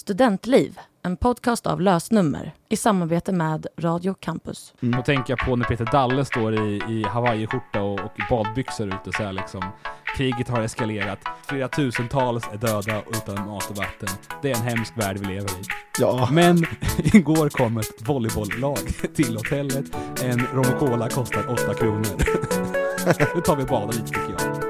Studentliv, en podcast av lösnummer i samarbete med Radio Campus. Mm. Och tänka på när Peter Dalle står i, i hawaiiskjorta och, och badbyxor ute så här liksom. Kriget har eskalerat. Flera tusentals är döda utan mat och vatten. Det är en hemsk värld vi lever i. Ja. Men igår kom ett volleybolllag till hotellet. En rom och cola kostar 8 kronor. nu tar vi och badar lite tycker jag.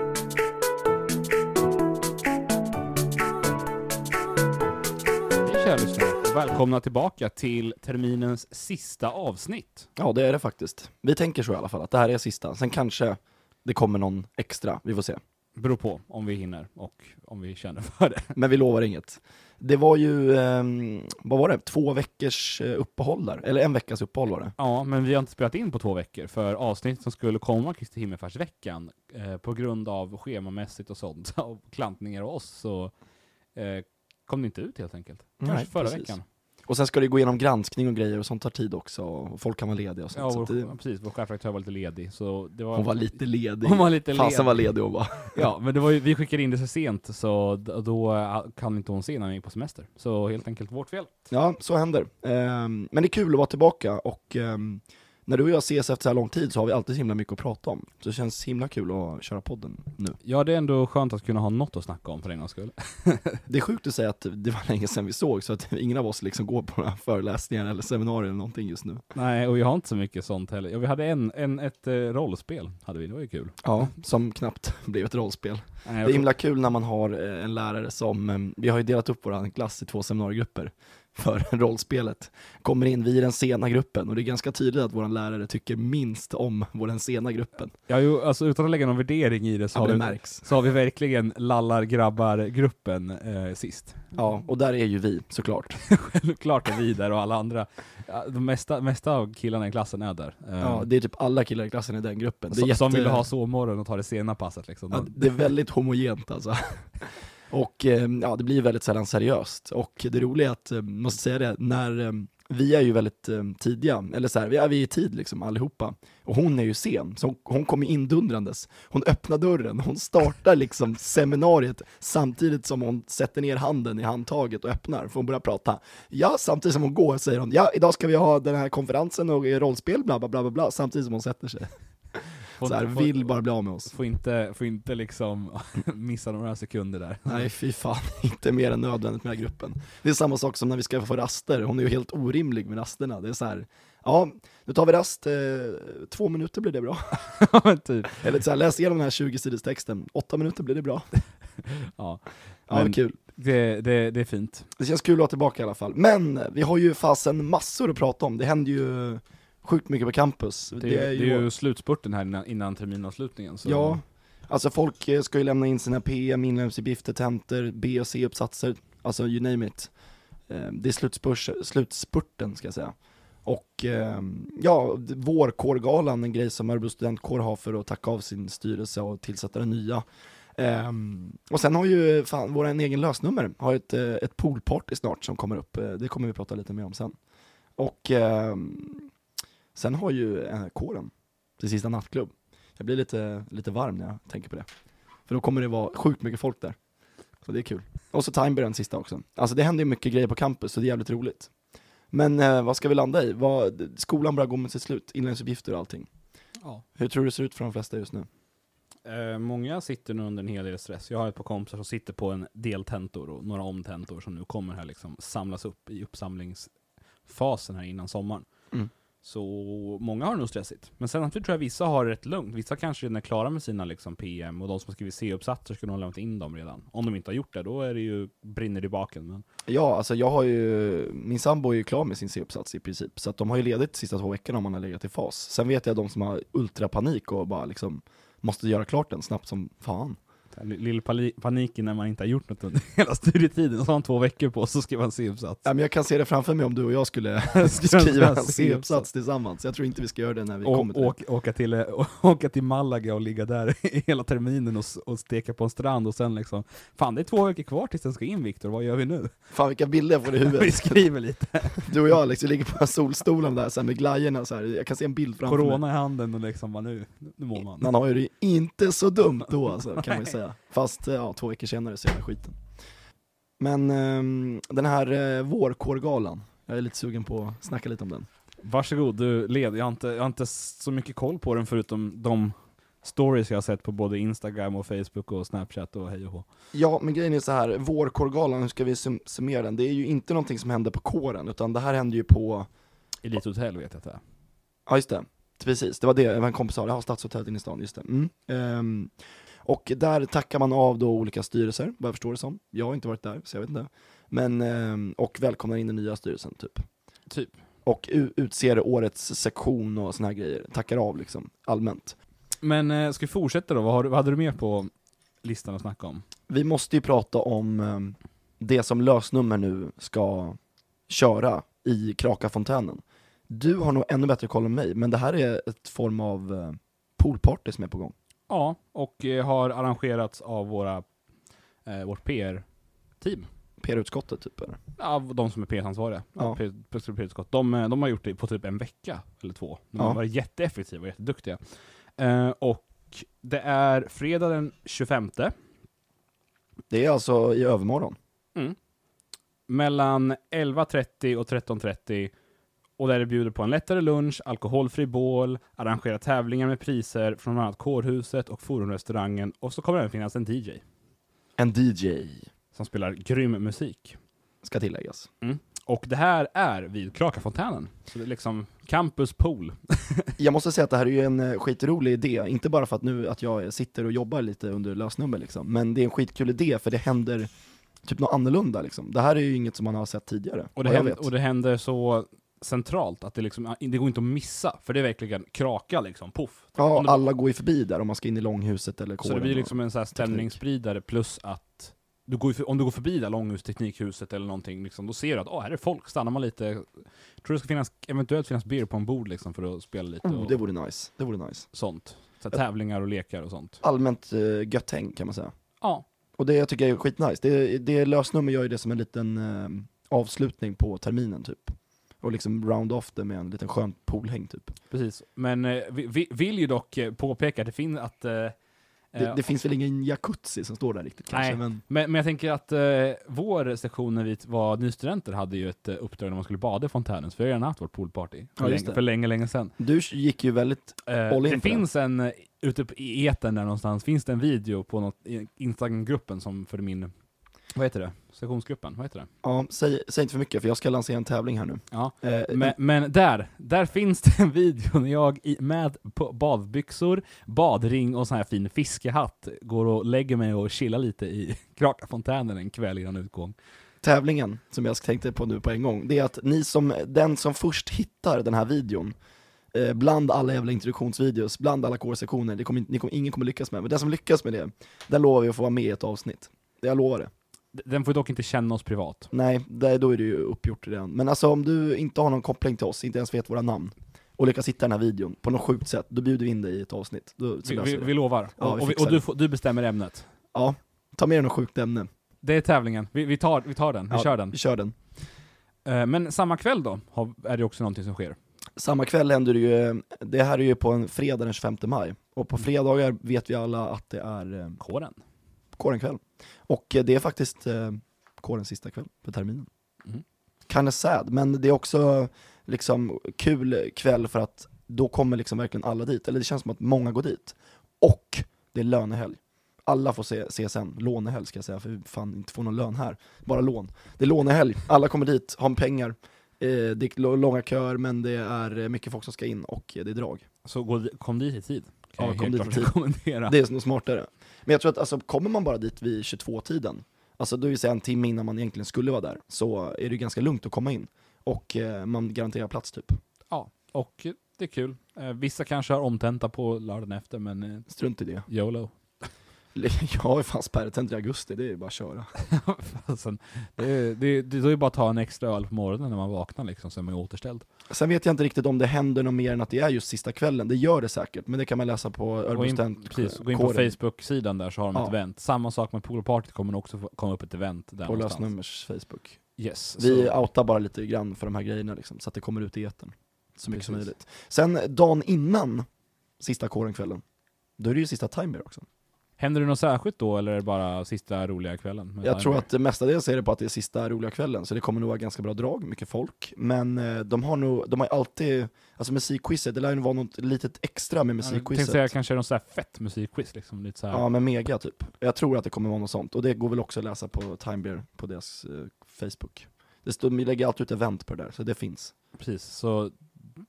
Och välkomna tillbaka till terminens sista avsnitt. ja, det är det faktiskt. Vi tänker så i alla fall, att det här är sista. Sen kanske det kommer någon extra, vi får se. Beror på om vi hinner och om vi känner för det. Men vi lovar inget. Det var ju, ehm, vad var det, två veckors eh, uppehåll där? Eller en veckas uppehåll var det. Ja, men vi har inte spelat in på två veckor, för avsnittet som skulle komma Kristi Himmelfärdsveckan, eh, på grund av schemamässigt och sånt, och klantningar och oss, så eh, kom det inte ut helt enkelt. Kanske Nej, förra precis. veckan. Och sen ska det gå igenom granskning och grejer och sånt tar tid också, och folk kan vara lediga och sånt. Ja, så vår, att det, precis. Vår chefredaktör var lite ledig, så det var... hon var lite ledig. Hon var lite Fasen ledig. var ledig hon var. Ja, men det var ju, vi skickade in det så sent, så då kan inte hon se när hon gick på semester. Så helt enkelt vårt fel. Ja, så händer. Ehm, men det är kul att vara tillbaka och ehm, när du och jag ses efter så här lång tid så har vi alltid så himla mycket att prata om. Så det känns himla kul att köra podden nu. Ja, det är ändå skönt att kunna ha något att snacka om för en gångs skull. Det är sjukt att säga att det var länge sedan vi såg, så att ingen av oss liksom går på några föreläsningar eller seminarier eller någonting just nu. Nej, och vi har inte så mycket sånt heller. Ja, vi hade en, en, ett eh, rollspel, hade vi, det var ju kul. Ja, som knappt blev ett rollspel. Nej, Det är himla kul när man har eh, en lärare som, eh, vi har ju delat upp vår klass i två seminariegrupper för rollspelet. Kommer in, vi i den sena gruppen, och det är ganska tydligt att vår lärare tycker minst om vår den sena gruppen. Ja, jo, alltså utan att lägga någon värdering i det så, Ja, har, det vi, märks. så har vi verkligen lallar-grabbar-gruppen eh, sist. Ja, och där är ju vi såklart. Självklart är vi där och alla andra. De mesta, mesta av killarna i klassen är där. Eh, Ja, det är typ alla killar i klassen i den gruppen. Det är som, som jätte- vill ha sovmorgon och ta det sena passet liksom. Ja, det är väldigt homogent alltså. Och ehm, ja, det blir väldigt sällan seriöst. Och det roliga är att, eh, måste säga det, när ehm, vi är ju väldigt ehm, tidiga, eller så här, vi är vi är i tid liksom allihopa. Och hon är ju sen, så hon, hon kommer indundrandes. Hon öppnar dörren, hon startar liksom seminariet samtidigt som hon sätter ner handen i handtaget och öppnar, för hon börjar prata. Ja, samtidigt som hon går säger hon, ja, idag ska vi ha den här konferensen och rollspel, bla bla bla bla, bla samtidigt som hon sätter sig. Får- Så här, får- vill bara bli av med oss. Får inte, får inte liksom missa några sekunder där. Nej fy fan, inte mer än nödvändigt med den här gruppen. Det är samma sak som när vi ska få raster, hon är ju helt orimlig med rasterna. Det är så här, ja, nu tar vi rast, eh, två minuter blir det bra. Ja, typ. Eller så här, läs igenom den här 20 sidors texten, åtta minuter blir det bra. Ja, Ja, men kul. det, det, det är fint. Det känns kul att vara tillbaka i alla fall. Men vi har ju fasen massor att prata om, det händer ju sjukt mycket på campus. Det, är, det är ju slutspurten här innan, innan terminavslutningen. Så. Ja, alltså folk eh, ska ju lämna in sina PM, inlämningsuppgifter, tentor, B och C-uppsatser, alltså you name it. Eh, Det är slutspurs, slutspurten ska jag säga. Och eh, ja, vårkårgalan, en grej som Örebro studentkår har för att tacka av sin styrelse och tillsätta den nya. Ehm, och sen har ju fan, vår egen lösnummer har ett, eh, ett poolparty snart som kommer upp, det kommer vi prata lite mer om sen. Och ehm, sen har ju eh, kåren, till sista nattklubb, jag blir lite, lite varm när jag tänker på det. För då kommer det vara sjukt mycket folk där. Så det är kul. Och så Timebury den sista också. Alltså det händer ju mycket grejer på campus, så det är jävligt roligt. Men eh, vad ska vi landa i? Vad, skolan börjar gå mot sitt slut, inlärningsuppgifter och allting. Ja. Hur tror du det ser ut för de flesta just nu? Eh, många sitter nu under en hel del stress. Jag har ett par kompisar som sitter på en del tentor och några omtentor som nu kommer här liksom samlas upp i uppsamlingsfasen här innan sommaren. Så många har det nog stressigt. Men sen tror jag vissa har det rätt lugnt. Vissa kanske redan är klara med sina liksom PM och de som har skrivit C-uppsatser skulle nog ha lämnat in dem redan. Om de inte har gjort det, då är det ju, brinner det i baken. Men Ja, alltså jag har ju, min sambo är ju klar med sin C-uppsats i princip, så att de har ju ledigt de sista två veckorna om man har legat i fas. Sen vet jag de som har ultrapanik och bara liksom måste göra klart den snabbt som fan. Lill paniken när man inte har gjort något under hela studietiden, så har man två veckor på sig att skriva en C-uppsats. Ja, men jag kan se det framför mig om du och jag skulle Skriva en C-uppsats tillsammans. Jag tror inte vi ska göra det när vi Och, kommer till det. åka, åka, till, åka till Malaga och ligga där hela terminen och, och steka på en strand och sen liksom Fan det är två veckor kvar tills den ska in Viktor, vad gör vi nu? Fan vilka bilder jag får i vi huvudet. skriver lite, Du och jag Alex, vi ligger på solstolen där så med glajjorna så här. jag kan se en bild framför mig. corona i handen och liksom nu, nu mår man. Man har ju det inte så dumt då alltså, kan man ju Nej. Säga. Fast ja, två veckor senare så är det skiten. Men ehm, den här uh, vårkårgalan, jag är lite sugen på att snacka lite om den. Varsågod, du led. Jag har, inte, jag har inte så mycket koll på den förutom de stories jag har sett på både Instagram och Facebook och Snapchat och hej och hå. Ja, men grejen är så här, vårkårgalan, hur ska vi sum summera den? Det är ju inte någonting som händer på kåren, utan det här händer ju på, Elite Hotel vet jag att det är. ja just det, precis, det var det, det var en kompis sa, det har Stadshotellet inne i stan, just det. Mm. Ehm, och där tackar man av då olika styrelser, vad jag förstår det som. Jag har inte varit där, så jag vet inte. Men, ehm, och välkomnar in den nya styrelsen typ. Typ. Och utser årets sektion och såna här grejer, tackar av liksom, allmänt. Men eh, ska vi fortsätta då? Vad, har, vad hade du mer på listan att snacka om? Vi måste ju prata om ehm, det som lösnummer nu ska köra i Krakafontänen. Du har nog ännu bättre koll än mig, men det här är ett form av eh, poolparty som är på gång. Ja, och eh, har arrangerats av våra, eh, vårt PR-team. PR-utskottet typ eller? Ja, de som är PR-ansvariga. Ja. Ja. PR PR-utskott. De, eh, de har gjort det på typ en vecka eller två. De har Ja. varit jätteeffektiva och jätteduktiga. Eh, och det är fredag den 25 Det är alltså i övermorgon. mellan 11.30 och 13.30 och där det bjuder på en lättare lunch, alkoholfri bål, arrangera tävlingar med priser från bland annat Kårhuset och Forumrestaurangen och så kommer det även finnas en DJ En DJ, som spelar grym musik. ska tilläggas. Och det här är vid Krakafontänen. Så det är liksom campus pool. Jag måste säga att det här är ju en eh, skitrolig idé, inte bara för att nu att jag sitter och jobbar lite under lösnummer liksom, men det är en skitkul idé för det händer typ något annorlunda liksom. Det här är ju inget som man har sett tidigare, Och det, händer, och det händer så centralt att det liksom, det går inte att missa, för det är verkligen kraka liksom, poff. Ja, det- alla går ju förbi där om man ska in i långhuset eller Så kåren. det blir liksom en så här stämningsspridare plus att du går om du går förbi där Långhus Teknikhuset eller någonting, liksom, då ser du att åh, här är folk, stannar man lite. Jag tror det ska finnas, eventuellt finnas beer på en bord liksom för att spela lite Oh, det vore nice, det vore nice. sånt. Så tävlingar och lekar och sånt. Allmänt uh, gött häng kan man säga. Ja, Och det jag tycker jag är skitnice, det, det lösnummer gör ju det som en liten eh, avslutning på terminen typ. Och liksom round off det med en liten skön poolhäng typ. precis. Men eh, vi, vi vill ju dock eh, påpeka att det finns att eh, Det, eh, det finns väl ingen jacuzzi som står där riktigt kanske, Nej. men Men, men jag tänker att eh, vår sektion när vi var nystudenter hade ju ett eh, uppdrag när man skulle bada i fontänen, så vi har redan haft vårt poolparty för, Ja, länge, det. för länge, länge sedan. du gick ju väldigt, Eh, All in det finns en, eh, ute i etern där någonstans, finns det en video på något, Instagram-gruppen som för min, vad heter det? Sektionsgruppen, vad heter det? ja, säg, säg inte för mycket för jag ska lansera en tävling här nu. Ja. Eh, Men, men där, där finns det en video när jag i, med badbyxor, badring och sån här fin fiskehatt går och lägger mig och chillar lite i Krakafontänen en kväll innan utgång. tävlingen, som jag tänkte på nu på en gång, det är att ni som, den som först hittar den här videon, eh, bland alla jävla introduktionsvideos, bland alla kårsektioner, det kommer, ni kommer, ingen kommer lyckas med, men den som lyckas med det, den lovar vi att få vara med i ett avsnitt. Jag lovar det. Den får dock inte känna oss privat. Nej, det, då är det ju uppgjort redan. Men alltså om du inte har någon koppling till oss, inte ens vet våra namn, och lyckas hitta den här videon på något sjukt sätt, då bjuder vi in dig i ett avsnitt. Då, Vi, vi, vi lovar. Ja, och vi och, du, får- du bestämmer ämnet. Ja, ta med dig något sjukt ämne. Det är tävlingen. Vi, tar, vi tar den, vi ja, kör den. Vi kör den. Eh, men samma kväll då, är det också någonting som sker. Samma kväll händer det ju, det här är ju på en fredag den 25 maj, och på fredagar vet vi alla att det är eh, Kåren. kårenkväll. Och eh, det är faktiskt eh, kårens sista kväll för terminen. Mhm. Kinda sad, men det är också liksom kul kväll för att då kommer liksom verkligen alla dit, eller det känns som att många går dit. Och det är lönehelg. Alla får se CSN, lånehelg ska jag säga, för vi fan inte får någon lön här, bara lån. Det är lånehelg, alla kommer dit, har pengar, eh, det är långa köer men det är eh, mycket folk som ska in och eh, det är drag. Så kom dit i tid. Kan Ja, jag helt klart rekommendera. Det är nog smartare. Men jag tror att alltså, kommer man bara dit vid 22-tiden, alltså då vill säga en timme innan man egentligen skulle vara där, så är det ganska lugnt att komma in. Och eh, man garanterar plats typ. Ja, och det är kul. Eh, vissa kanske har omtenta på lördagen efter, men eh, Strunt i det. YOLO. Jag har ju fan spärrtänt i augusti, det är ju bara att köra. Fasen, det, är- det, det är bara att ta en extra öl på morgonen när man vaknar liksom, så är man ju återställd. Sen vet jag inte riktigt om det händer något mer än att det är just sista kvällen, det gör det säkert, men det kan man läsa på Gå in, Örebro precis, gå in på Facebook-sidan där så har de Ja. ett event. Samma sak med poolpartyt kommer också komma upp ett event där på lösnummers Facebook. Yes, Vi så, outar bara lite grann för de här grejerna liksom, så att det kommer ut i etern. Så mycket som Precis. möjligt. Sen dagen innan sista kårenkvällen, då är det ju sista Timer också. Händer det något särskilt då, eller är det bara sista roliga kvällen? med Jag tror att det mestadels är det på att det är sista roliga kvällen, så det kommer nog vara ganska bra drag, mycket folk. Men eh, de har nog, de har alltid, alltså musikquizet, det lär ju vara något litet extra med Ja, Jag tänkte musikquizet. säga kanske något så här fett musikquiz liksom, lite så här. Ja, men mega typ. Jag tror att det kommer vara något sånt, och det går väl också att läsa på Timebeer, på deras eh, Facebook. Det står, de lägger alltid ut event på det där, så det finns. Precis, så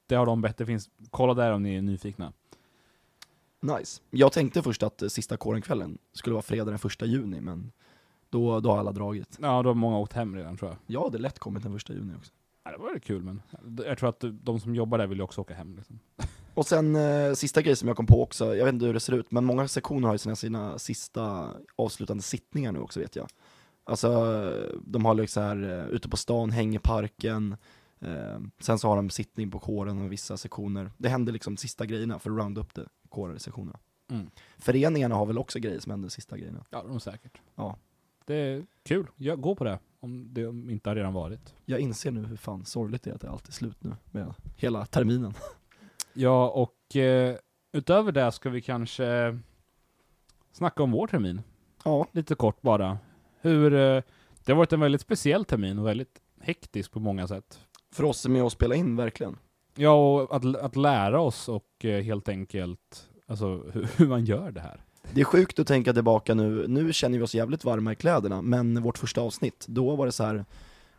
det har de bett, det finns, kolla där om ni är nyfikna. Nice. Jag tänkte först att sista kårenkvällen skulle vara fredag den första juni, men då, då har alla dragit. Ja, då har många åkt hem redan tror jag. Jag hade lätt kommit den första juni också. Ja, det var kul men, jag tror att de som jobbar där vill ju också åka hem liksom. Och sen eh, sista grej som jag kom på också, jag vet inte hur det ser ut, men många sektioner har ju sina, sina sista avslutande sittningar nu också vet jag. Alltså, de har liksom här eh, ute på stan, Hängeparken, eh, sen så har de sittning på kåren och vissa sektioner. Det händer liksom sista grejerna för att rounda upp det, kårsektionerna. Mm. Föreningarna har väl också grejer som händer sista grejerna. Ja, de säkert. Ja. Det är kul, jag, gå på det, om det inte har redan varit. Jag inser nu hur fan sorgligt det är att det alltid är slut nu med hela terminen. Ja, och eh, utöver det ska vi kanske snacka om vår termin. Ja, Lite kort bara. Hur, eh, det har varit en väldigt speciell termin och väldigt hektisk på många sätt. För oss med och spela in verkligen. Ja, och att, att lära oss och eh, helt enkelt, alltså hur, hur man gör det här. Det är sjukt att tänka tillbaka nu, nu känner vi oss jävligt varma i kläderna, men vårt första avsnitt, då var det så här.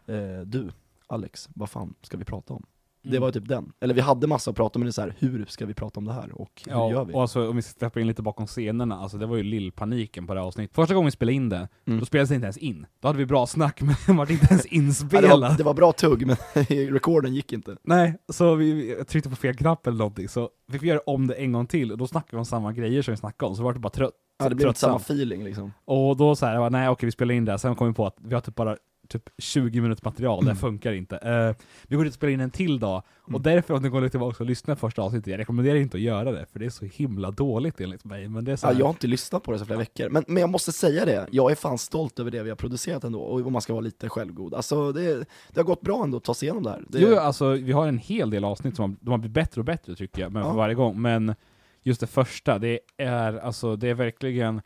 Eh, du, Alex, vad fan ska vi prata om? Det Mm. var typ den. Eller vi hade massa att prata om, men det är så här, hur ska vi prata om det här och hur Ja, gör vi? och alltså om vi ska släppa in lite bakom scenerna, alltså det var ju lillpaniken på det här avsnittet. Första gången vi spelade in det, Mm. då spelades det inte ens in. Då hade vi bra snack, men det var inte ens Ja, inspelat. det, var, det var bra tugg, men recorden gick inte. Nej, så vi tryckte på fel knapp eller någonting, så fick vi göra om det en gång till, och då snackade vi om samma grejer som vi snackade om, så var det bara trött. Ja, det blev inte samma feeling liksom. Och då så här, jag bara, nej okej vi spelar in det, sen kom vi på att vi har typ bara typ 20 minuters material, det Mm. funkar inte. Eh, vi går ut och spelar in en till dag, och Mm. därför om ni går tillbaka och lyssnar på första avsnittet, jag rekommenderar inte att göra det, för det är så himla dåligt enligt mig. Men det är så Ja, här, jag har inte lyssnat på det så flera veckor, men, men jag måste säga det, jag är fan stolt över det vi har producerat ändå, och om man ska vara lite självgod. Alltså det, det har gått bra ändå att ta sig igenom det här. Det, Jo, alltså vi har en hel del avsnitt som har, de har blivit bättre och bättre tycker jag, men Ja. för varje gång. Men just det första, det är alltså, det är verkligen,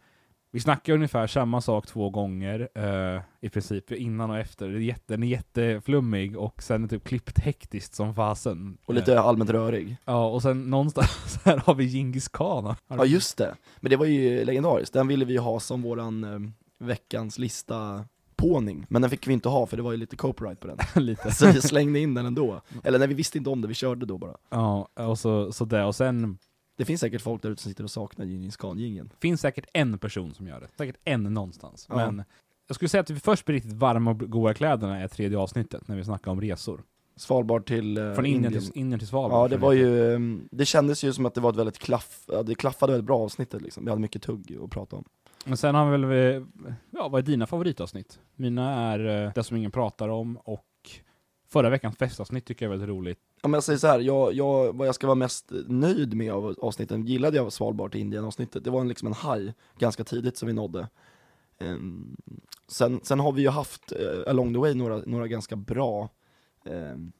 vi snackar ungefär samma sak två gånger eh, i princip, innan och efter. Det är jätte, den är jätteflummig och sen är typ klippt hektiskt som fasen. och lite allmänt rörig. Eh, ja, och sen någonstans här har vi Djingis khan. Ja just det, men det var ju legendariskt, den ville vi ha som våran eh, veckans lista påning, men den fick vi inte ha för det var ju lite copyright på den. Lite. Så vi slängde in den ändå. Eller nej, vi visste inte om det, vi körde då bara. Ja, och så, så det. Och sen Det finns säkert folk där ute som sitter och saknar Djingis Khan-jingeln. finns säkert en person som gör det. Säkert en någonstans. Ja. Men jag skulle säga att vi först blir riktigt varma och goda kläderna är tredje avsnittet, när vi snackar om resor. Svalbard till eh, Från Indien, till, Indien till Svalbard. Ja det var ju, eh, det kändes ju som att det var ett väldigt klaff, det klaffade väldigt bra avsnittet liksom. Vi hade mycket tugg att prata om. Men sen har vi väl, vi- ja vad är dina favoritavsnitt? Mina är eh, Det som ingen pratar om och förra veckans festavsnitt tycker jag är väldigt roligt. Om jag säger så här, jag, jag, vad jag ska vara mest nöjd med av avsnitten, gillade jag Svalbard till Indien avsnittet, det var en, liksom en high ganska tidigt som vi nådde. Um, sen, sen har vi ju haft uh, along the way några, några ganska bra, um,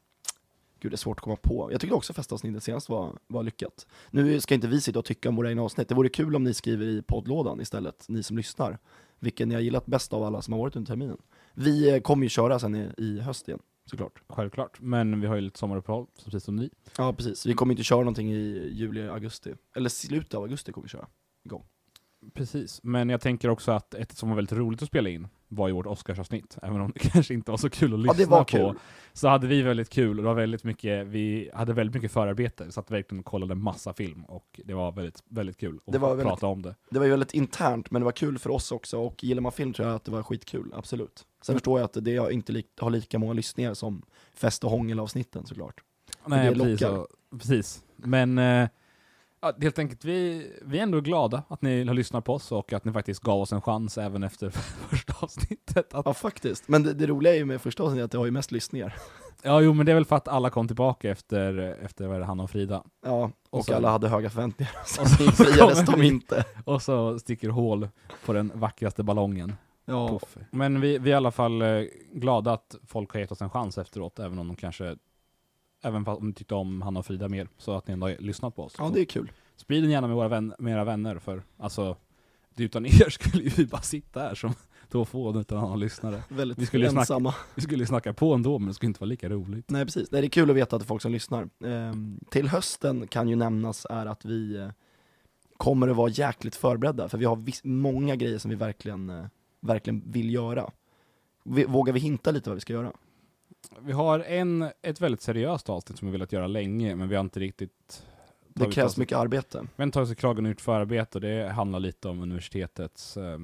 gud det är svårt att komma på. Jag tyckte också festavsnittet senast var, var lyckat. Nu ska inte vi sitta och tycka om våra egna avsnitt, det vore kul om ni skriver i poddlådan istället, ni som lyssnar, vilken ni har gillat bäst av alla som har varit under terminen. Vi eh, kommer ju köra sen i, i höst igen, såklart. Självklart. Men vi har ju lite sommaruppehåll, precis som ni. Ja precis, vi kommer inte köra någonting i juli, augusti. Eller slutet av augusti kommer vi köra. Precis. Men jag tänker också att ett som var väldigt roligt att spela in var ju vårt Oscarsavsnitt. Även om det kanske inte var så kul att Ja lyssna det var på. kul. Så hade vi väldigt kul och det var väldigt mycket, vi hade väldigt mycket förarbete. Så att vi verkligen kollade massa film och det var väldigt, väldigt kul att prata väldigt- om det. Det var ju väldigt internt, men det var kul för oss också, och gillar man film tror jag att det var skitkul, absolut. Sen Mm. förstår jag att det inte lik, har lika många lyssningar som fest och hångel-avsnitten såklart. Nej, precis, och, precis. Men eh, helt enkelt, vi, vi är ändå glada att ni har lyssnat på oss och att ni faktiskt gav oss en chans även efter första avsnittet. Att, Ja faktiskt, men det, det roliga är ju med första avsnittet att det har ju mest lyssningar. ja, jo, men det är väl för att alla kom tillbaka efter, efter vad det, Hanna och Frida. Ja, och, Och sen- alla hade höga förväntningar, så Och så kommer de inte. Och så sticker hål på den vackraste ballongen. Ja, Puff. Men vi, vi är i alla fall eh, glada att folk har gett oss en chans efteråt, även om de kanske Även om de tyckte om Hanna och Frida mer, så att ni ändå har lyssnat på oss. ja det är kul. Sprid den gärna med, våra vän, med era vänner, för alltså utan er skulle vi bara sitta här som två fån utan annan lyssnare. Väldigt Vi skulle ju snacka- ensamma. Vi skulle ju snacka på ändå, men det skulle inte vara lika roligt. Nej precis, Nej, det är kul att veta att det är folk som lyssnar. Ehm, till hösten kan ju nämnas är att vi eh, kommer att vara jäkligt förberedda, för vi har många grejer som vi verkligen, eh, verkligen vill göra. Vågar vi hinta lite vad vi ska göra? Vi har en, ett väldigt seriöst avsnitt som vi velat göra länge, men vi har inte riktigt Det krävs oss- mycket arbete. Tagit oss i kragen och gjort förarbete och det handlar lite om universitetets eh,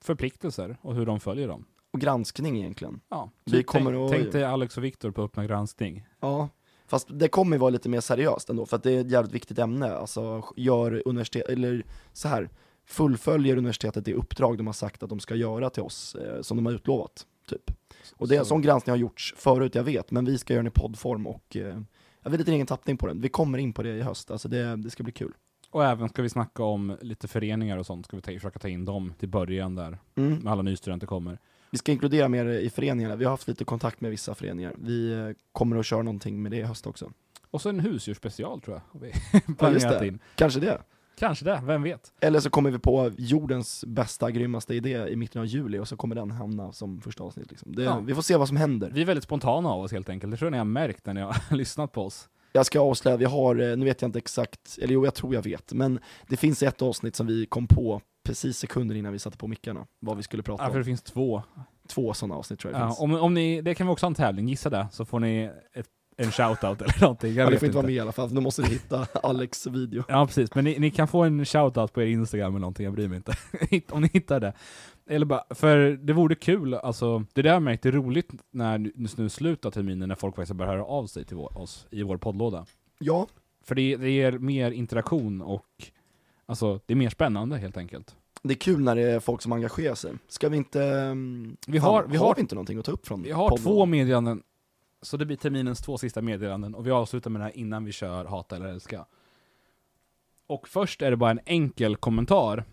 förpliktelser och hur de följer dem. Och granskning egentligen. Ja, Vi kommer tänk, att- tänk dig Alex och Viktor på Öppna granskning. Ja, fast det kommer ju vara lite mer seriöst ändå, för att det är ett jävligt viktigt ämne. Alltså, gör universitet, eller så här, fullföljer universitetet det uppdrag de har sagt att de ska göra till oss, eh, som de har utlovat, typ. Och det är en Så- sån granskning har gjorts förut, jag vet, men vi ska göra den i poddform och eh, jag vet inte ingen tappning på den. Vi kommer in på det i höst, alltså det, det ska bli kul. Och även ska vi snacka om lite föreningar och sånt, ska vi ta, försöka ta in dem till början där, Mm. när alla nystudenter kommer. Vi ska inkludera mer i föreningarna, vi har haft lite kontakt med vissa föreningar. Vi eh, kommer att köra någonting med det i höst också. Och så en husdjursspecial tror jag, vi Ja, just det. in. Kanske det. Kanske det, vem vet? Eller så kommer vi på jordens bästa, grymmaste idé i mitten av juli och så kommer den hamna som första avsnitt. Liksom. Det, Ja. Vi får se vad som händer. Vi är väldigt spontana av oss helt enkelt, det tror jag ni har märkt när ni har lyssnat på oss. Jag ska avslöja, vi har, eh, nu vet jag inte exakt, eller jo jag tror jag vet, men det finns ett avsnitt som vi kom på precis sekunder innan vi satte på mickarna, vad vi skulle prata Ja, för om. det finns två. Två sådana avsnitt tror jag det Ja, finns. om, om ni, det kan vi också ha en tävling, gissa det, så får ni ett, en shoutout eller någonting. Jag Ja, vet får inte inte. vara med i alla fall, nu måste vi hitta Alex video. Ja precis, men ni, ni kan få en shoutout på er Instagram eller någonting, jag bryr mig inte. Om ni hittar det. Eller bara, för det vore kul, alltså, det där jag märkt, det är roligt när nu av terminen när folk faktiskt börjar höra av sig till vår, oss i vår poddlåda. Ja, För det, det ger mer interaktion och alltså, det är mer spännande helt enkelt. det är kul när det är folk som engagerar sig. Ska vi inte, um, Vi har- vi har- vi inte någonting att ta upp från Vi har podden? två meddelanden, så det blir terminens två sista meddelanden, och vi avslutar med det här innan vi kör Hata eller älska. Och först är det bara en enkel kommentar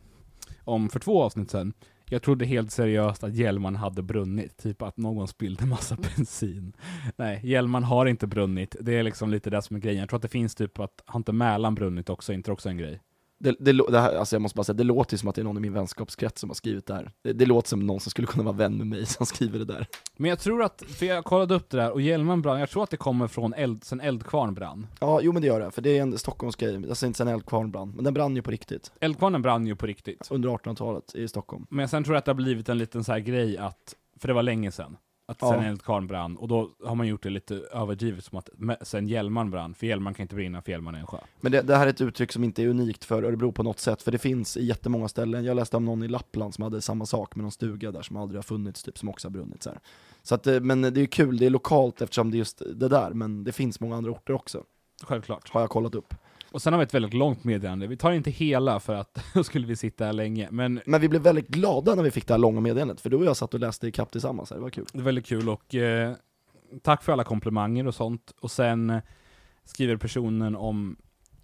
om för två avsnitt sedan. Jag trodde helt seriöst att Hjelman hade brunnit, typ att någon spillde massa bensin. Nej, Hjelman har inte brunnit, det är liksom lite det som är grejen. Jag tror att det finns typ att, har inte Mälaren brunnit också, inte också en grej? Det, det, det, här, alltså jag måste bara säga, det låter som att det är någon i min vänskapskrets som har skrivit det här. Det, det låter som någon som skulle kunna vara vän med mig som skriver det där. Men jag tror att, för jag kollade upp det där, och Hjälman brann, jag tror att det kommer från eld, sen Eldkvarn brann. Ja, jo men det gör det, för det är en Stockholmsgrej, alltså inte sen Eldkvarn brann, men den brann ju på riktigt. Eldkvarnen brann ju på riktigt. Under 1800-talet i Stockholm. Men sen tror jag att det har blivit en liten så här grej att, för det var länge sedan, att Ja. sen Eldkvarn brann, och då har man gjort det lite överdrivet som att sen Hjälman brann, för Hjälman kan inte brinna för Hjälman är en sjö. Men det, det här är ett uttryck som inte är unikt för Örebro på något sätt, för det finns i jättemånga ställen. Jag läste om någon i Lappland som hade samma sak med någon stuga där som aldrig har funnits, typ, som också har brunnit så här. Så att, eh, men det är kul, det är lokalt eftersom det är just det där, men det finns många andra orter också, Självklart. har jag kollat upp. Och sen har vi ett väldigt långt meddelande, vi tar inte hela för att då skulle vi sitta här länge, men Men vi blev väldigt glada när vi fick det här långa meddelandet, för du och jag satt och läste ikapp tillsammans här, det var kul. det är väldigt kul och eh, tack för alla komplimanger och sånt. Och sen eh, skriver personen om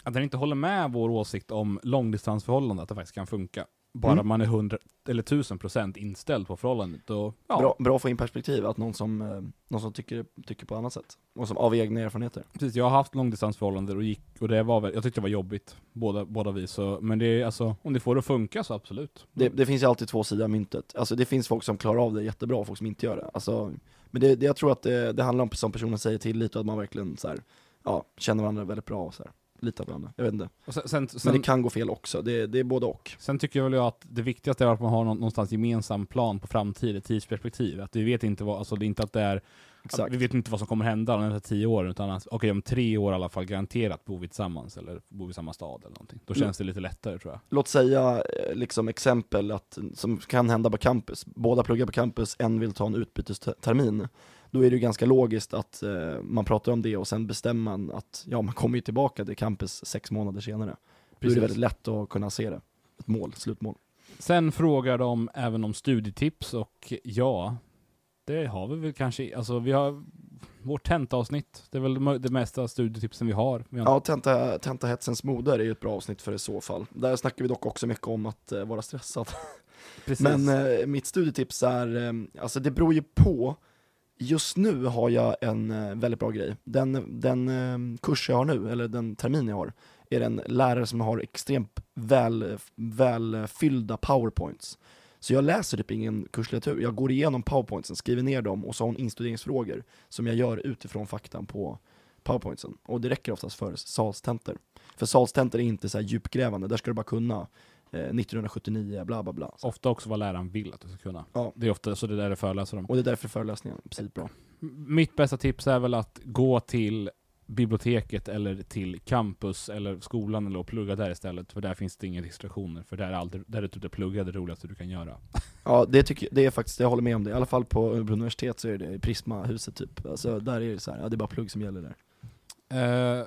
att den inte håller med vår åsikt om långdistansförhållande, att det faktiskt kan funka. Bara Mm. man är 100 eller 1000% inställd på förhållandet. Och, ja, Bra, bra att få in perspektiv, att någon som, eh, någon som tycker, tycker på annat sätt. Och som av egna erfarenheter. Precis, jag har haft långdistansförhållanden och gick, och det var väl, jag tyckte det var jobbigt, båda, båda vi, så, men det är alltså, om det får det att funka så absolut. Det, det finns ju alltid två sidor av myntet. Alltså det finns folk som klarar av det jättebra och folk som inte gör det. Alltså, men det, det, jag tror att det, det handlar om, som personen säger, tillit och att man verkligen så här, ja, känner varandra väldigt bra och så här, litar på varandra. Jag vet inte. Och sen, sen, Men sen, det kan gå fel också, det, det är både och. sen tycker jag väl att det viktigaste är att man har nå- någonstans gemensam plan på framtiden, tidsperspektiv. Att vi vet inte vad, alltså det är inte att det är, Exakt. vi vet inte vad som kommer hända de nästa tio åren, utan att, okej om tre år i alla fall garanterat bor vi tillsammans, eller bor vi i samma stad eller någonting. Då Mm. känns det lite lättare tror jag. Låt säga eh, liksom exempel att, som kan hända på campus, båda pluggar på campus, en vill ta en utbytestermin. Då är det ju ganska logiskt att eh, man pratar om det och sen bestämmer man att ja, man kommer ju tillbaka till campus sex månader senare. Då är Precis. det väldigt lätt att kunna se det. Ett mål, slutmål. Sen frågar de även om studietips och ja, det har vi väl kanske, alltså vi har vårt tentaavsnitt, det är väl det det mesta studietipsen vi har. Vi har Ja, tenta, Tentahetsens moder är ju ett bra avsnitt för i så fall. Där snackar vi dock också mycket om att eh, vara stressad. precis. Men eh, mitt studietips är, eh, alltså det beror ju på. Just nu har jag en eh, väldigt bra grej. Den, den eh, kurs jag har nu, eller den termin jag har, är det en lärare som har extremt väl, välfyllda powerpoints. Så jag läser typ ingen kurslitteratur, jag går igenom powerpointsen, skriver ner dem och så har hon instuderingsfrågor som jag gör utifrån faktan på powerpointsen. Och det räcker oftast för salstentor. För salstentor är inte så här djupgrävande, där ska du bara kunna 1979, bla bla bla. Ofta också vad läraren vill att du ska kunna. Ja. Det är ofta så det där är föreläser om. Och det är därför föreläsningen är precis bra. Mitt bästa tips är väl att gå till biblioteket eller till campus eller skolan eller och plugga där istället. För där finns det inga distraktioner. För där är, alltid, där är typ det plugga det roligaste du kan göra. Ja, det, tycker, det är faktiskt, jag håller med om det. I alla fall på Örebro universitet så är det Prisma-huset typ. Alltså där är det så här, ja det är bara plugg som gäller där. Eh,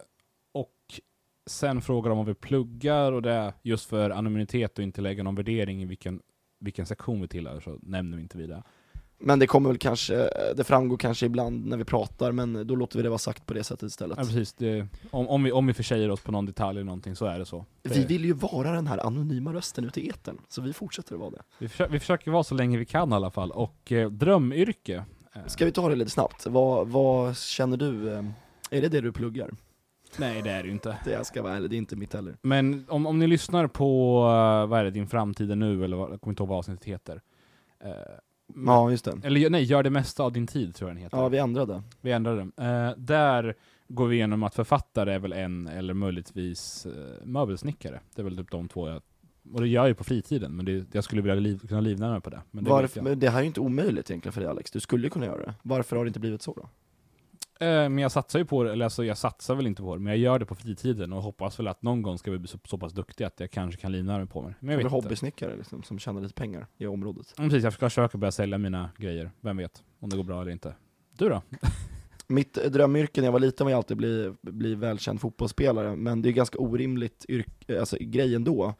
och sen frågar de om vi pluggar och det är just för anonymitet och inte lägga någon värdering i vilken, vilken sektion vi tillhör så nämner vi inte vi det. Men det kommer väl kanske, det framgår kanske ibland när vi pratar, men då låter vi det vara sagt på det sättet istället. Ja, precis. Det, om, om, vi, om vi försäger oss på någon detalj eller någonting så är det så. Vi vill ju vara den här anonyma rösten ute i etern, så vi fortsätter att vara det. vi, försöker, vi försöker vara så länge vi kan i alla fall. Och eh, drömyrke. eh, Ska vi ta det lite snabbt? Vad, vad känner du, eh, är det det du pluggar? Nej det är det ju inte. Det jag ska vara ärlig, det är inte mitt heller. Men om, om ni lyssnar på, eh, vad är det, Din framtid är nu, eller vad, jag kommer inte ihåg vad avsnittet heter. Eh, Ja, just det. Eller nej, Gör det mesta av din tid tror jag den heter. Ja, vi ändrade. Vi ändrade den. Eh, där går vi igenom att författare är väl en, eller möjligtvis eh, möbelsnickare. Det är väl typ de två jag... Och det gör jag ju på fritiden, men det, jag skulle vilja liv, kunna livnära mig på det. Men det Varför, men det här är ju inte omöjligt egentligen för dig Alex, du skulle ju kunna göra det. Varför har det inte blivit så då? Eh, men jag satsar ju på det, eller alltså jag satsar väl inte på det, men jag gör det på fritiden och hoppas väl att någon gång ska vi bli så, så pass duktig att jag kanske kan livnära mig på mig. Men jag vet hobbysnickare liksom, som tjänar lite pengar i området. Ja, precis, jag ska försöka börja sälja mina grejer. Vem vet om det går bra eller inte. Du då? Mitt eh, drömyrke när jag var liten var ju alltid bli, bli välkänd fotbollsspelare, men det är ganska orimligt yrke, alltså grej ändå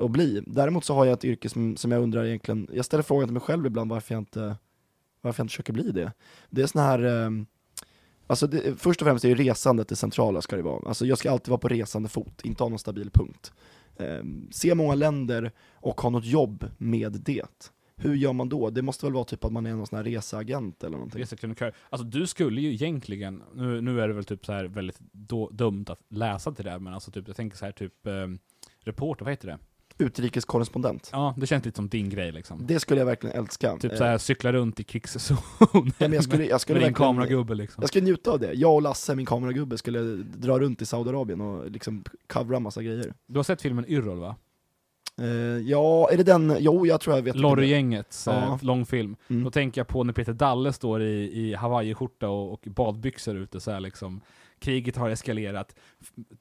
att bli. Däremot så har jag ett yrke som, som jag undrar egentligen, jag ställer frågan till mig själv ibland varför jag inte, varför jag inte försöker bli det. Det är sån här, eh, alltså det, först och främst är ju resandet det centrala ska det vara. Alltså jag ska alltid vara på resande fot, inte ha någon stabil punkt. Eh, se många länder och ha något jobb med det. Hur gör man då? Det måste väl vara typ att man är någon sån här reseagent eller någonting? Alltså du skulle ju egentligen, nu, nu är det väl typ så här väldigt då, dumt att läsa till det men alltså typ, jag tänker så här typ eh, reporter, vad heter det? Utrikeskorrespondent. Ja, det känns lite som din grej liksom. Det skulle jag verkligen älska. Typ Eh, så här cykla runt i krigszonen ja, men jag skulle, jag skulle med din kameragubbe liksom. jag skulle njuta av det. Jag och Lasse, min kameragubbe, skulle dra runt i Saudiarabien och liksom covra massa grejer. Du har sett filmen Yrrol va? Eh, ja, är det den? Jo, jag tror jag vet. Lorry-gängets Ja. eh, långfilm. Mm. Då tänker jag på när Peter Dalle står i, i hawaiiskjorta och, och badbyxor ute så här liksom. Kriget har eskalerat,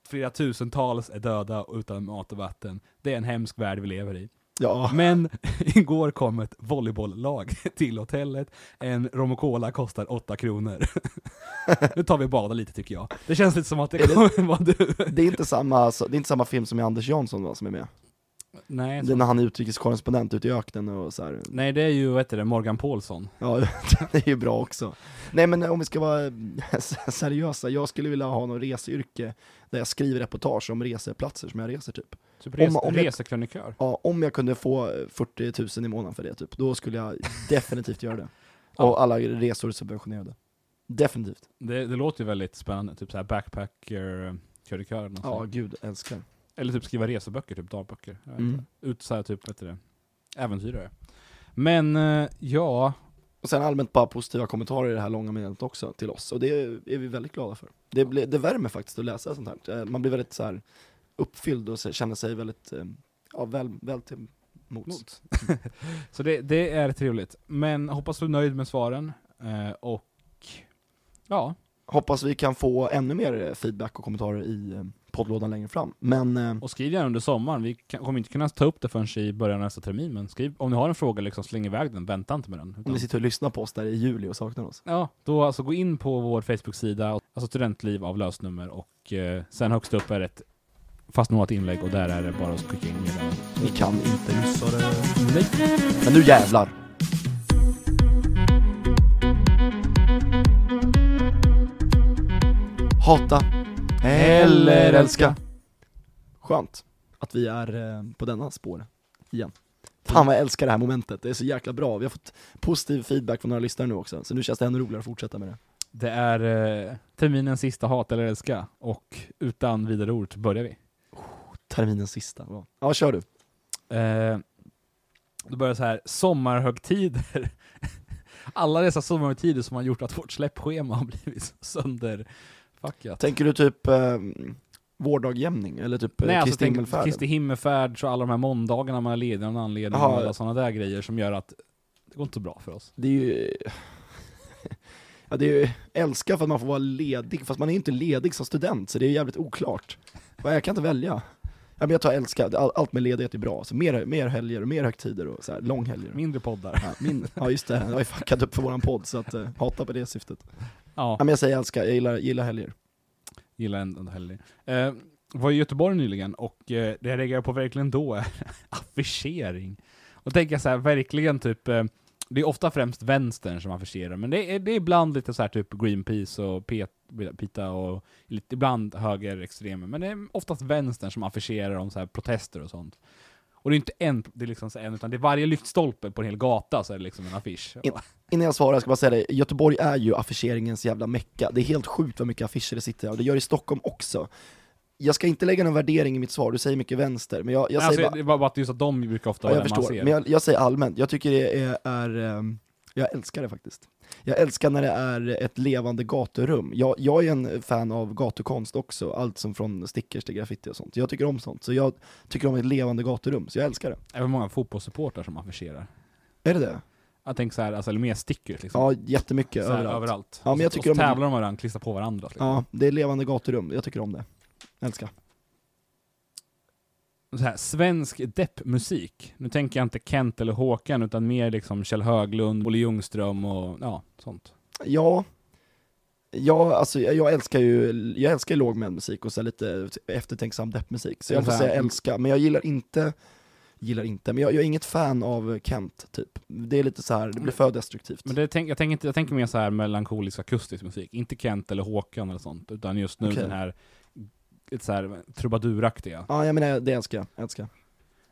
flera tusentals är döda utan mat och vatten. Det är en hemsk värld vi lever i. Ja, Men igår kom ett volleybolllag till hotellet, en rom och cola kostar 8 kronor. nu tar vi och badar lite tycker jag. Det känns lite som att det kommer vara du. det är, inte samma, alltså, det är inte samma film som med Anders Jansson va, som är med. Nej, jag Det är när han är utrikeskorrespondent ute i öknen och så här. Nej det är ju, vad heter det, Morgan Paulsson. Ja, det är ju bra också. Nej men om vi ska vara seriösa, jag skulle vilja ha något reseyrke där jag skriver reportage om reseplatser som jag reser typ. Typ Om- res, om jag- resekrönikör. Ja, om jag kunde få 40 000 i månaden för det typ, då skulle jag definitivt göra det. Ja. Och alla resor subventionerade. Definitivt. Det, det låter ju väldigt spännande, typ såhär backpacker, krönikör eller något Ja, gud, älskar. Eller typ skriva reseböcker, typ dagböcker. Vet Mm. Ut såhär typ, vad heter det, äventyrare. Men, eh, ja, Och sen allmänt bara positiva kommentarer i det här långa meddelandet också till oss, och det är vi väldigt glada för. Det, blir- det värmer faktiskt att läsa sånt här. Eh, Man blir väldigt så här uppfylld och så- känner sig väldigt, eh, ja, väl, väl till mots. mot. Så det, det är trevligt. Men hoppas du är nöjd med svaren. Och, ja, Hoppas vi kan få ännu mer feedback och kommentarer i poddlådan längre fram. Men eh, och skriv gärna under sommaren. Vi kan, kommer inte kunna ta upp det förrän i början av nästa termin, men skriv, om ni har en fråga, liksom släng iväg den, vänta inte med den. om Utan, ni sitter och lyssnar på oss där i juli och saknar oss. Ja, då alltså gå in på vår Facebook-sida, alltså studentliv av lösnummer och eh, sen högst upp är ett fastnåat inlägg och där är det bara att skicka in meddelanden. Ni kan inte missa det. Men nu jävlar! Hata eller älska. Skönt att vi är eh, på denna spår igen. Fan vad jag älskar det här momentet, det är så jäkla bra. Vi har fått positiv feedback från några lyssnare nu också, så nu känns det ännu roligare att fortsätta med det. Det är eh, terminens sista hat eller älska och utan vidare ord börjar vi. terminens sista. Ja, ja kör du. Eh, då börjar så här, sommarhögtider. Alla dessa sommarhögtider som har gjort att vårt släppschema har blivit sönderfuckat. Tänker du typ eh, vårdagjämning eller typ Nej, eh, alltså Kristi tänk himmelfärden? Kristi himmelfärd, så alla de här måndagarna man är ledig av någon anledning, Jaha. och alla sådana där grejer som gör att det går inte så bra för oss. Det är ju... Ja, det är ju älska för att man får vara ledig, fast man är ju inte ledig som student, så det är jävligt oklart. Jag kan inte välja. Ja, men jag tar älska, All, allt med ledighet är bra. Så mer, mer helger och mer högtider och så här, långhelger. Mindre poddar. Ja, min, ja just det, jag har ju fuckat upp för våran podd så att, uh, hata på det syftet. Ja, men jag säger älska, jag gillar, gillar helger. gillar ändå helger. Eh, var i Göteborg nyligen, och eh, det jag reagerar på verkligen då är affischering. Och tänker jag så här, verkligen typ, eh, det är ofta främst vänstern som affischerar, men det är, det är ibland lite så här typ Greenpeace och Pet, Pita och lite, ibland högerextremer, men det är oftast vänstern som affischerar om så här protester och sånt. Och det är inte en, det är liksom en, utan det är varje lyktstolpe på en hel gata så är det liksom en affisch. In- Innan jag svarar, jag ska bara säga det, Göteborg är ju affischeringens jävla mecka. Det är helt sjukt vad mycket affischer det sitter här, och det gör det i Stockholm också. Jag ska inte lägga någon värdering i mitt svar, du säger mycket vänster, men jag, jag alltså, säger bara, det var bara att just att de brukar ofta ja, vara jag det man förstår, ser. men jag, jag säger allmänt, jag tycker det är, är ehm, jag älskar det faktiskt. Jag älskar när det är ett levande gaturum. Jag, jag är en fan av gatukonst också, allt som från stickers till graffiti och sånt. Jag tycker om sånt, så jag tycker om ett levande gaturum, så jag älskar det. Även många fotbollssupportrar som affischerar. Är det det? Jag tänker så här, alltså, eller mer stickers liksom. Ja, jättemycket, så här, överallt. överallt. Ja, men jag tycker och så om- tävlar de med varandra, klistrar på varandra. Liksom. Ja, det är levande gaturum, jag tycker om det. Älskar. Så här, svensk deppmusik. Nu tänker jag inte Kent eller Håkan, utan mer liksom Kjell Höglund, Olle Ljungström och ja, sånt. Ja, ja alltså jag, jag älskar ju, jag älskar ju lågmäld och så lite eftertänksam deppmusik, så jag får säga älska, men jag gillar inte, gillar inte, men jag, jag är inget fan av Kent typ. Det är lite så här, det blir för destruktivt. Men det jag, tänker inte, jag tänker mer så här melankolisk akustisk musik. Inte Kent eller Håkan eller sånt, utan just nu Okej. den här lite så här trubaduraktiga. Ja, jag menar det älskar jag, älskar.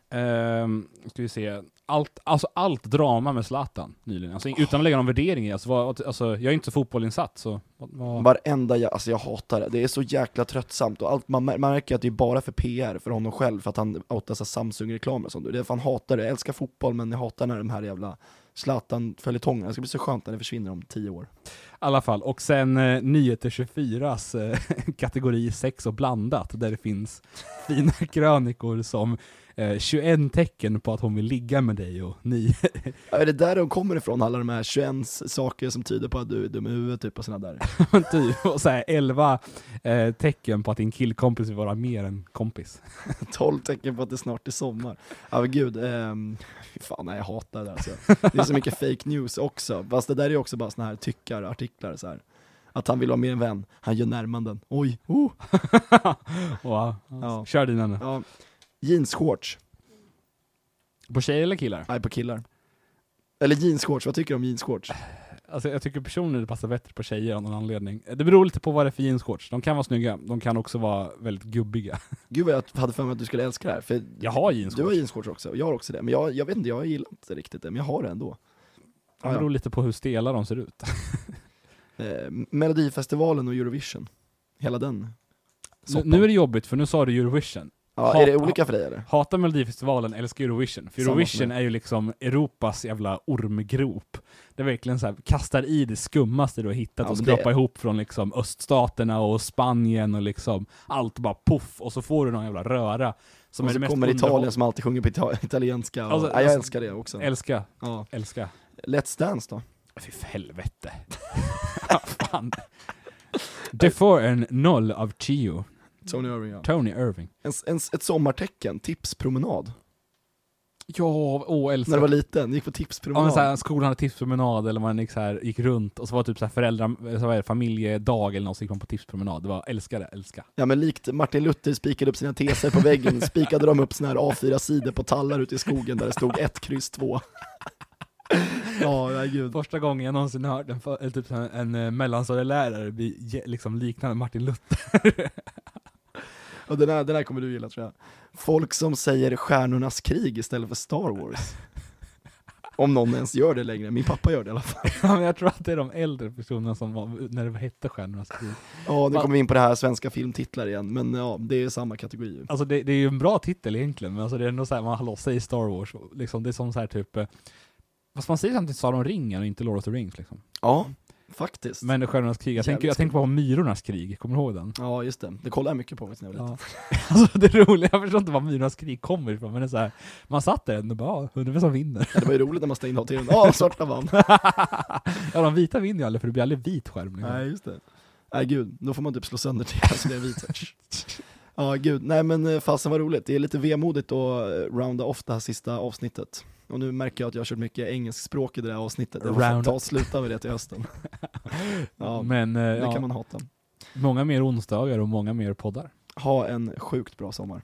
Ehm, ska vi se. Allt, alltså allt drama med Zlatan nyligen. Alltså, utan att lägga någon värdering i. Alltså, vad, alltså, jag är inte så fotbollsinsatt, så... Vad, Varenda, jag, alltså jag hatar det, det är så jäkla tröttsamt och allt, man mär- man märker att det är bara för PR för honom själv, för att han outar Samsung-reklamer och sånt. Det är fan hatar det, jag älskar fotboll men jag hatar när de här jävla Zlatan-följetongen. det ska bli så skönt när det försvinner om tio år. I alla fall. Och sen eh, Nyheter 24s eh, kategori sex och blandat, där det finns fina krönikor som eh, 21 tecken på att hon vill ligga med dig och ni. Ja, är det där de kommer ifrån, alla de här 21 saker som tyder på att du är dum i huvudet typ och sådana där? typ, och så här 11 eh, tecken på att din killkompis vill vara mer än kompis. 12 tecken på att det snart är sommar. Ja men gud, fy fan nej, jag hatar det alltså. Det är så mycket fake news också, fast det där är också bara såna här tyckarartiklar så här. Att han vill vara mer en vän, han gör närmanden. Oj, oh. wow. Ja. Kör dina nu. Ja. Jeansshorts, På tjejer eller killar? nej på killar. Eller jeansshorts, vad tycker du om jeansshorts? Alltså jag tycker personligen det passar bättre på tjejer av någon anledning. Det beror lite på vad det är för jeansshorts. De kan vara snygga, de kan också vara väldigt gubbiga. Gud vad jag hade för mig att du skulle älska det här, för Jag har du jeansshorts. har jeansshorts också, och jag har också det. Men jag, jag vet inte, jag gillar inte riktigt det, men jag har det ändå. Det beror lite på hur stela de ser ut. Eh, Melodifestivalen och Eurovision, hela den Nu, soppan. nu är det jobbigt, för nu sa du Eurovision. Ja, är det Hat- olika för dig eller? Hatar Melodifestivalen, älskar Eurovision. För Eurovision är ju liksom Europas jävla ormgrop. Det är verkligen så här, kastar i det skummaste du har hittat Ja, och skrapar det- ihop från liksom öststaterna och Spanien och liksom allt bara poff, och så får du någon jävla röra. Som och är så det mest kommer Italien som alltid sjunger på ita- italienska, och, Alltså, ja, jag alltså, älskar det också. Älska, Ja. älska. Let's Dance då? Fy för helvete. Fan. Det får en noll av tio. Tony Irving ja. Tony Irving. En, en, ett sommartecken, tipspromenad. Ja, åh älskar. När du var liten, gick på Ja, tipspromenad. men så här, skolan hade tipspromenad, eller man gick, så här, gick runt, och så var det typ så här föräldrar, så det familjedag eller något, så gick man på tipspromenad. Det var älska det, älska. Ja men likt Martin Luther spikade upp sina teser på väggen, spikade de upp såna här A4-sidor på tallar ute i skogen där det stod ett kryss två. Ja, ja gud. Första gången jag någonsin hört en, typ här, en eh, mellanstadielärare bli liksom liknande Martin Luther. Och den här, den här kommer du gilla tror jag. Folk som säger stjärnornas krig istället för Star Wars. Om någon ens gör det längre, min pappa gör det i alla fall. Ja, men jag tror att det är de äldre personerna som var, när det hette Stjärnornas krig. Ja, nu kommer vi in på det här svenska filmtitlar igen, men ja, det är samma kategori. Alltså det, det är ju en bra titel egentligen, men alltså det är ändå såhär, man hallå, säg Star Wars, liksom, det är som så här typ, eh, fast man säger samtidigt Sagan om ringen och inte Lord of the Rings liksom. Ja, faktiskt. Men Stjärnornas krig, jag tänker, jag tänker på Myrornas krig, kommer du ihåg den? Ja, just det. Det kollar jag mycket på när jag var liten. Ja. Alltså det roliga, jag förstår inte var Myrornas krig kommer ifrån, men det är så här, man satt där och bara, undrar vem som vinner? Ja, Det var ju roligt när man stängde av tvn. Ja, svarta vann. ja, de vita vinner ju aldrig, för det blir aldrig vit skärm. Liksom. Nej, just det. Nej gud, då får man typ slå sönder det så det är vit. Ja gud, nej men eh, fasen vad roligt. Det är lite vemodigt att eh, rounda off det här sista avsnittet. Och nu märker jag att jag har kört mycket engelsk språk i det här avsnittet. Jag får ta och sluta med det till hösten. Ja, men eh, det ja, kan man hata. många mer onsdagar och många mer poddar. Ha en sjukt bra sommar.